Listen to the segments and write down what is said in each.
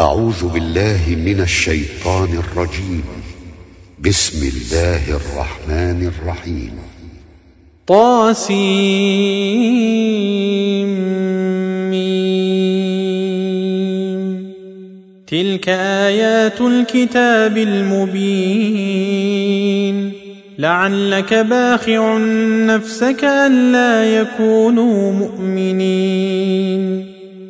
أعوذ بالله من الشيطان الرجيم. بسم الله الرحمن الرحيم. طاسيم. تلك آيات الكتاب المبين. لعلك باخع نفسك ألا يكونوا مؤمنين.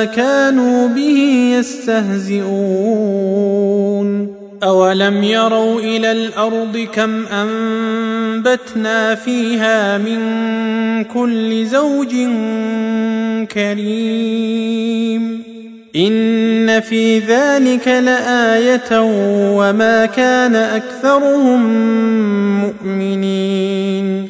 ما كانوا به يستهزئون أولم يروا إلى الأرض كم أنبتنا فيها من كل زوج كريم إن في ذلك لآية وما كان أكثرهم مؤمنين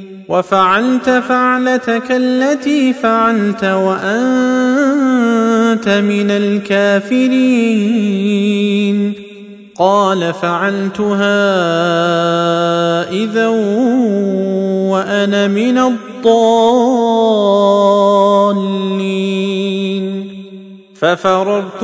وفعلت فعلتك التي فعلت وأنت من الكافرين. قال فعلتها إذا وأنا من الضالين. ففررت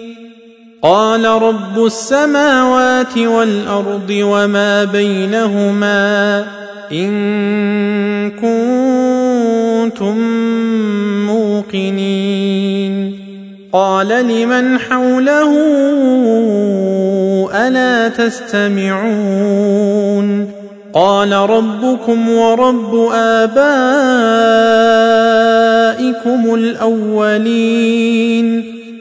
قال رب السماوات والأرض وما بينهما إن كنتم موقنين. قال لمن حوله ألا تستمعون؟ قال ربكم ورب آبائكم الأولين.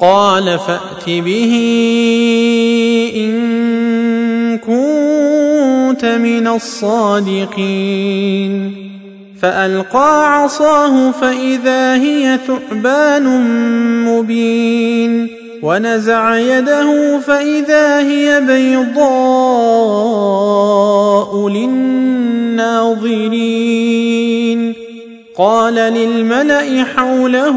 قال فأت به إن كنت من الصادقين. فألقى عصاه فإذا هي ثعبان مبين. ونزع يده فإذا هي بيضاء للناظرين. قال للملأ حوله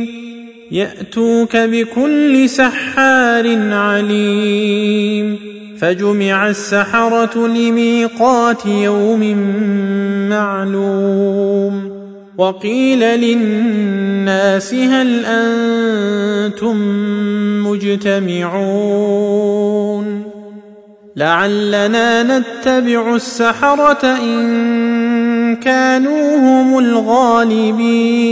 يأتوك بكل سحار عليم فجمع السحرة لميقات يوم معلوم وقيل للناس هل أنتم مجتمعون لعلنا نتبع السحرة إن كانوا هم الغالبين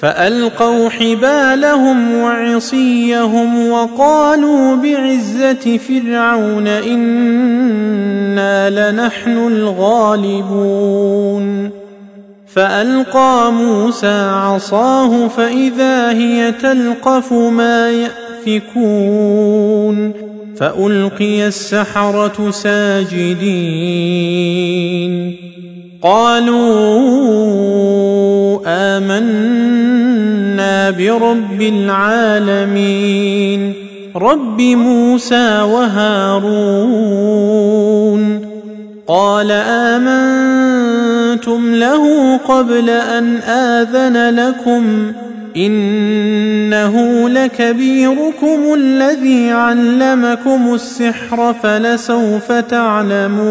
فألقوا حبالهم وعصيهم وقالوا بعزة فرعون إنا لنحن الغالبون. فألقى موسى عصاه فإذا هي تلقف ما يأفكون. فألقي السحرة ساجدين. قالوا آمنا برب العالمين رب موسى وهارون. قال آمنتم له قبل أن آذن لكم إنه لكبيركم الذي علمكم السحر فلسوف تعلمون.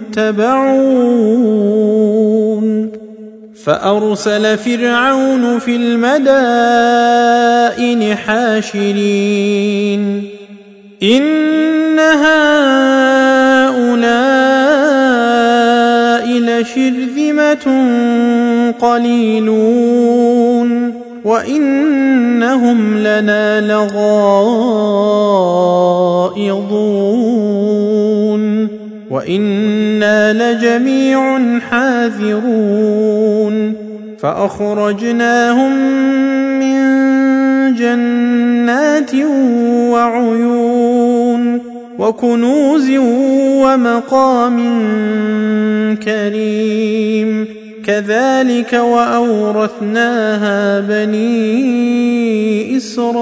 متبعون فأرسل فرعون في المدائن حاشرين. إن هؤلاء لشرذمة قليلون. وإنهم لنا لغائظون لجميع حاذرون فاخرجناهم من جنات وعيون وكنوز ومقام كريم كذلك واورثناها بني اسرائيل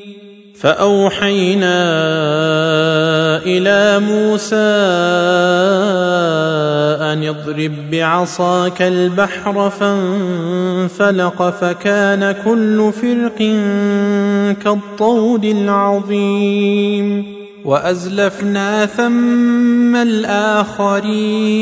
فأوحينا إلى موسى أن اضرب بعصاك البحر فانفلق فكان كل فرق كالطود العظيم وأزلفنا ثم الآخرين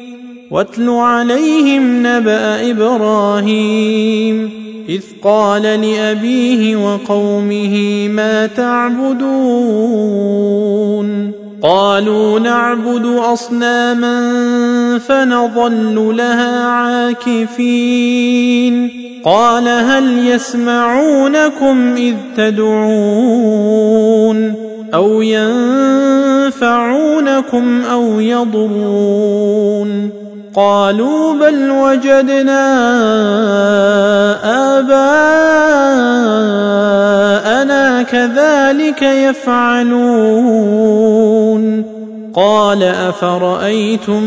واتل عليهم نبأ إبراهيم إذ قال لأبيه وقومه ما تعبدون قالوا نعبد أصناما فنظل لها عاكفين قال هل يسمعونكم إذ تدعون أو ينفعونكم أو يضرون قالوا بل وجدنا آباءنا كذلك يفعلون. قال أفرأيتم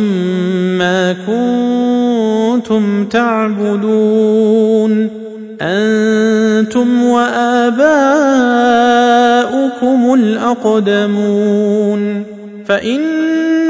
ما كنتم تعبدون؟ أنتم وآباؤكم الأقدمون.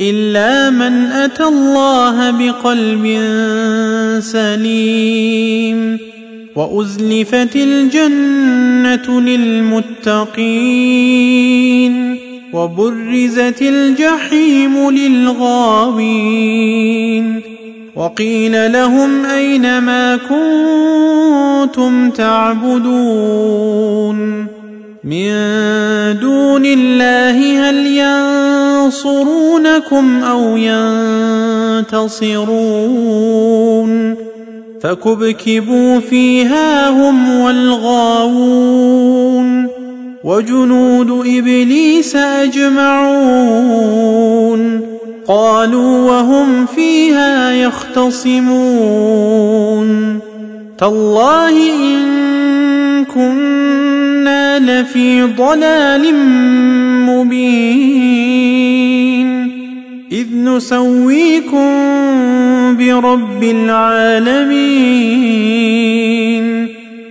إلا من أتى الله بقلب سليم وأزلفت الجنة للمتقين وبرزت الجحيم للغاوين وقيل لهم أين ما كنتم تعبدون من دون الله هل ينصرونكم أو ينتصرون فكبكبوا فيها هم والغاوون وجنود إبليس أجمعون قالوا وهم فيها يختصمون تالله إن كنا لفي ضلال مبين إذ نسويكم برب العالمين.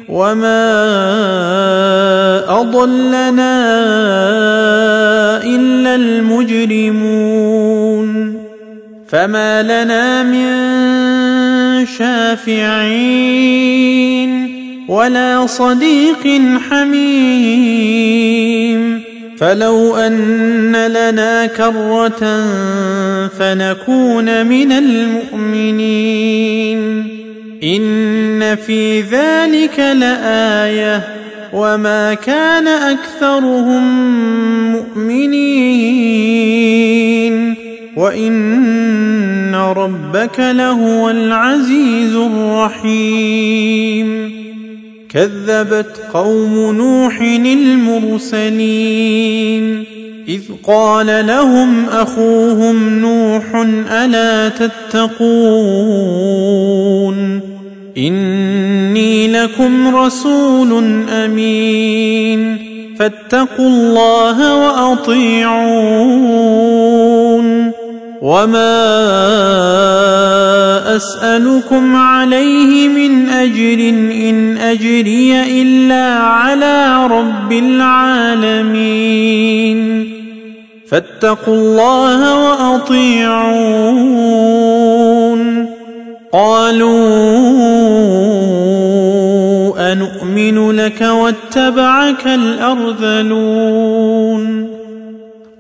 وما أضلنا إلا المجرمون. فما لنا من شافعين ولا صديق حميم. فلو أن لنا كرة فنكون من المؤمنين. إن في ذلك لآية. وما كان أكثرهم مؤمنين. وإن ربك لهو العزيز الرحيم. كذبت قوم نوح المرسلين إذ قال لهم أخوهم نوح ألا تتقون إني لكم رسول أمين فاتقوا الله وأطيعون وما اسالكم عليه من اجر ان اجري الا على رب العالمين فاتقوا الله واطيعون قالوا انومن لك واتبعك الارذلون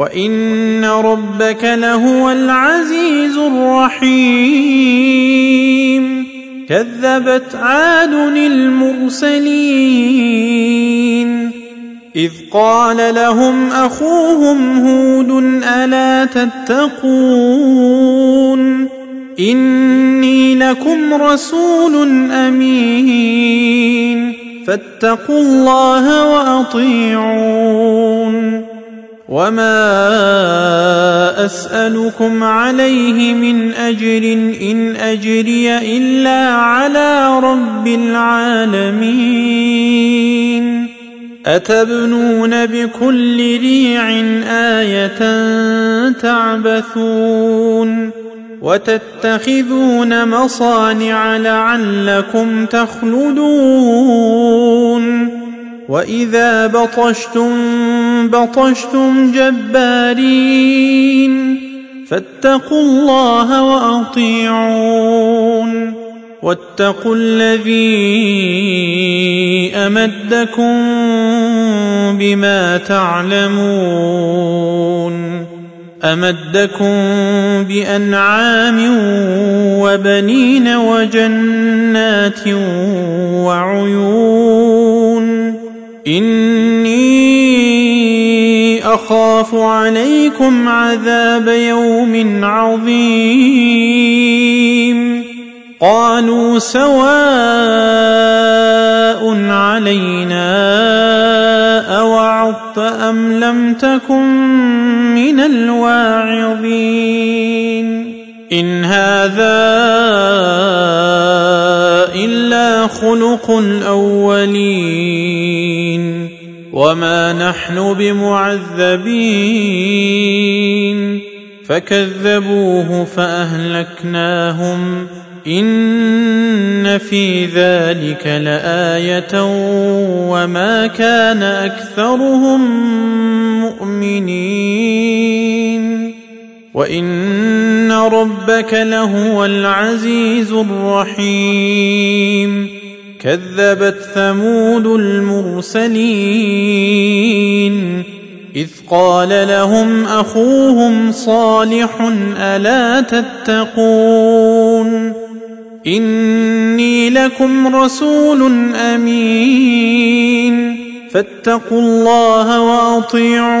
وان ربك لهو العزيز الرحيم كذبت عاد المرسلين اذ قال لهم اخوهم هود الا تتقون اني لكم رسول امين فاتقوا الله واطيعون وما اسالكم عليه من اجر ان اجري الا على رب العالمين اتبنون بكل ريع إيه تعبثون وتتخذون مصانع لعلكم تخلدون واذا بطشتم بطشتم جبارين فاتقوا الله وأطيعون واتقوا الذي أمدكم بما تعلمون أمدكم بأنعام وبنين وجنات وعيون إني أخاف عليكم عذاب يوم عظيم. قالوا سواء علينا أوعظت أم لم تكن من الواعظين. إن هذا إلا خلق الأولين. وما نحن بمعذبين فكذبوه فاهلكناهم ان في ذلك لايه وما كان اكثرهم مؤمنين وان ربك لهو العزيز الرحيم كذبت ثمود المرسلين إذ قال لهم أخوهم صالح ألا تتقون إني لكم رسول أمين فاتقوا الله وأطيعون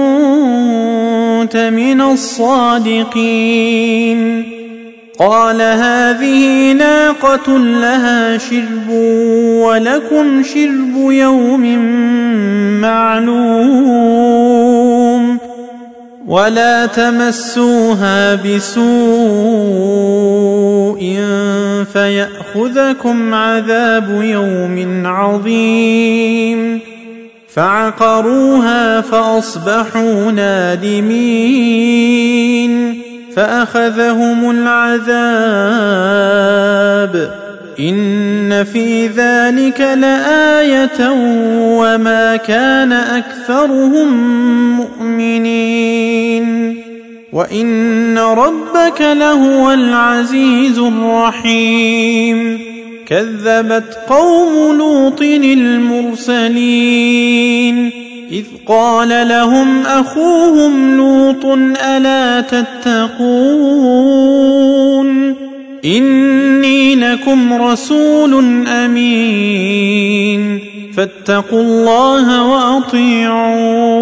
من الصادقين. قال هذه ناقة لها شرب ولكم شرب يوم معلوم. ولا تمسوها بسوء فيأخذكم عذاب يوم عظيم. فعقروها فأصبحوا نادمين فأخذهم العذاب إن في ذلك لآية وما كان أكثرهم مؤمنين وإن ربك لهو العزيز الرحيم كذبت قوم لوط المرسلين. إذ قال لهم أخوهم لوط ألا تتقون؟ إني لكم رسول أمين. فاتقوا الله وأطيعون.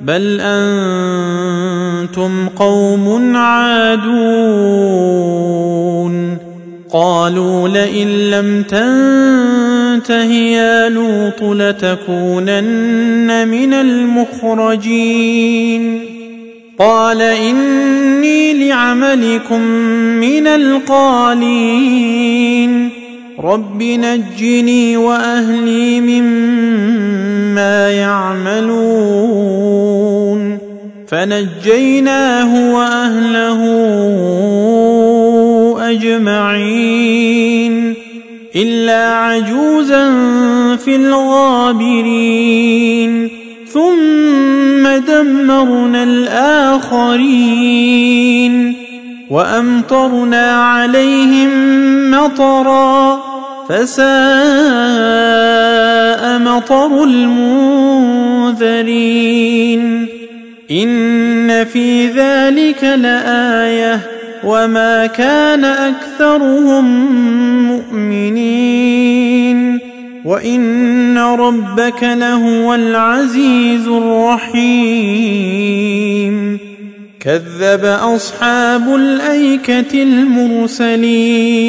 بل أنتم قوم عادون قالوا لئن لم تنته يا لوط لتكونن من المخرجين قال اني لعملكم من القالين رب نجني واهلي مما يعملون فنجيناه واهله اجمعين الا عجوزا في الغابرين ثم دمرنا الاخرين وامطرنا عليهم مطرا فساء مطر المنذرين. إن في ذلك لآية وما كان أكثرهم مؤمنين. وإن ربك لهو العزيز الرحيم. كذب أصحاب الأيكة المرسلين.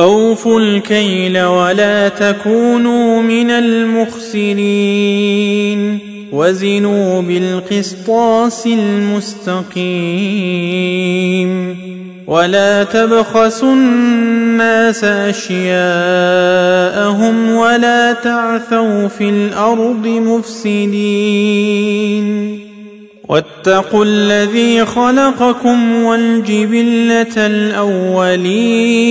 أوفوا الكيل ولا تكونوا من المخسرين. وزنوا بالقسطاس المستقيم. ولا تبخسوا الناس أشياءهم ولا تعثوا في الأرض مفسدين. واتقوا الذي خلقكم والجبلة الأولين.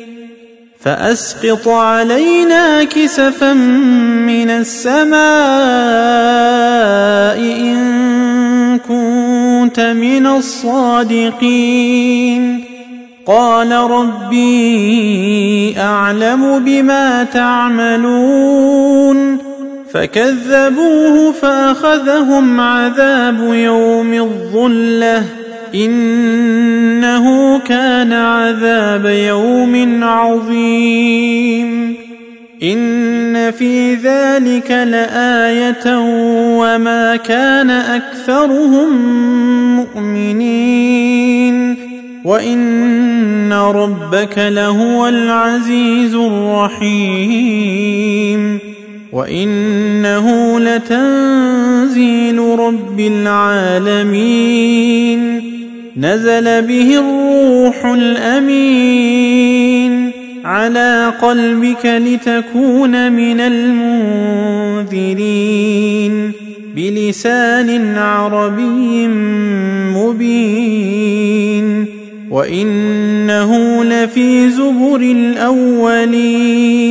فأسقط علينا كسفا من السماء إن كنت من الصادقين. قال ربي أعلم بما تعملون. فكذبوه فأخذهم عذاب يوم الظلة. إنه كان عذاب يوم عظيم. إن في ذلك لآية وما كان أكثرهم مؤمنين. وإن ربك لهو العزيز الرحيم. وإنه لتنزيل رب العالمين. نزل به الروح الأمين على قلبك لتكون من المنذرين بلسان عربي مبين وإنه لفي زبر الأولين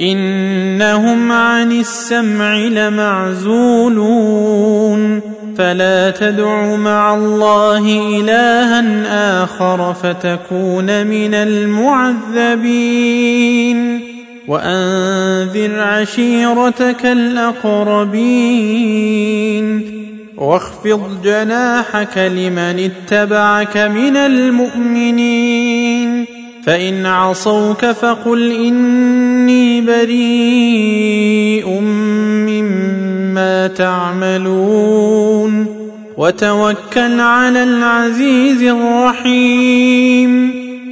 إنهم عن السمع لمعزولون فلا تدع مع الله إلها آخر فتكون من المعذبين وأنذر عشيرتك الأقربين واخفض جناحك لمن اتبعك من المؤمنين فإن عصوك فقل إني بريء مما تعملون وتوكل على العزيز الرحيم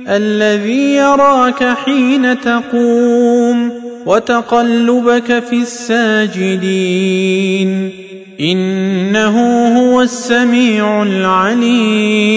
الذي يراك حين تقوم وتقلبك في الساجدين إنه هو السميع العليم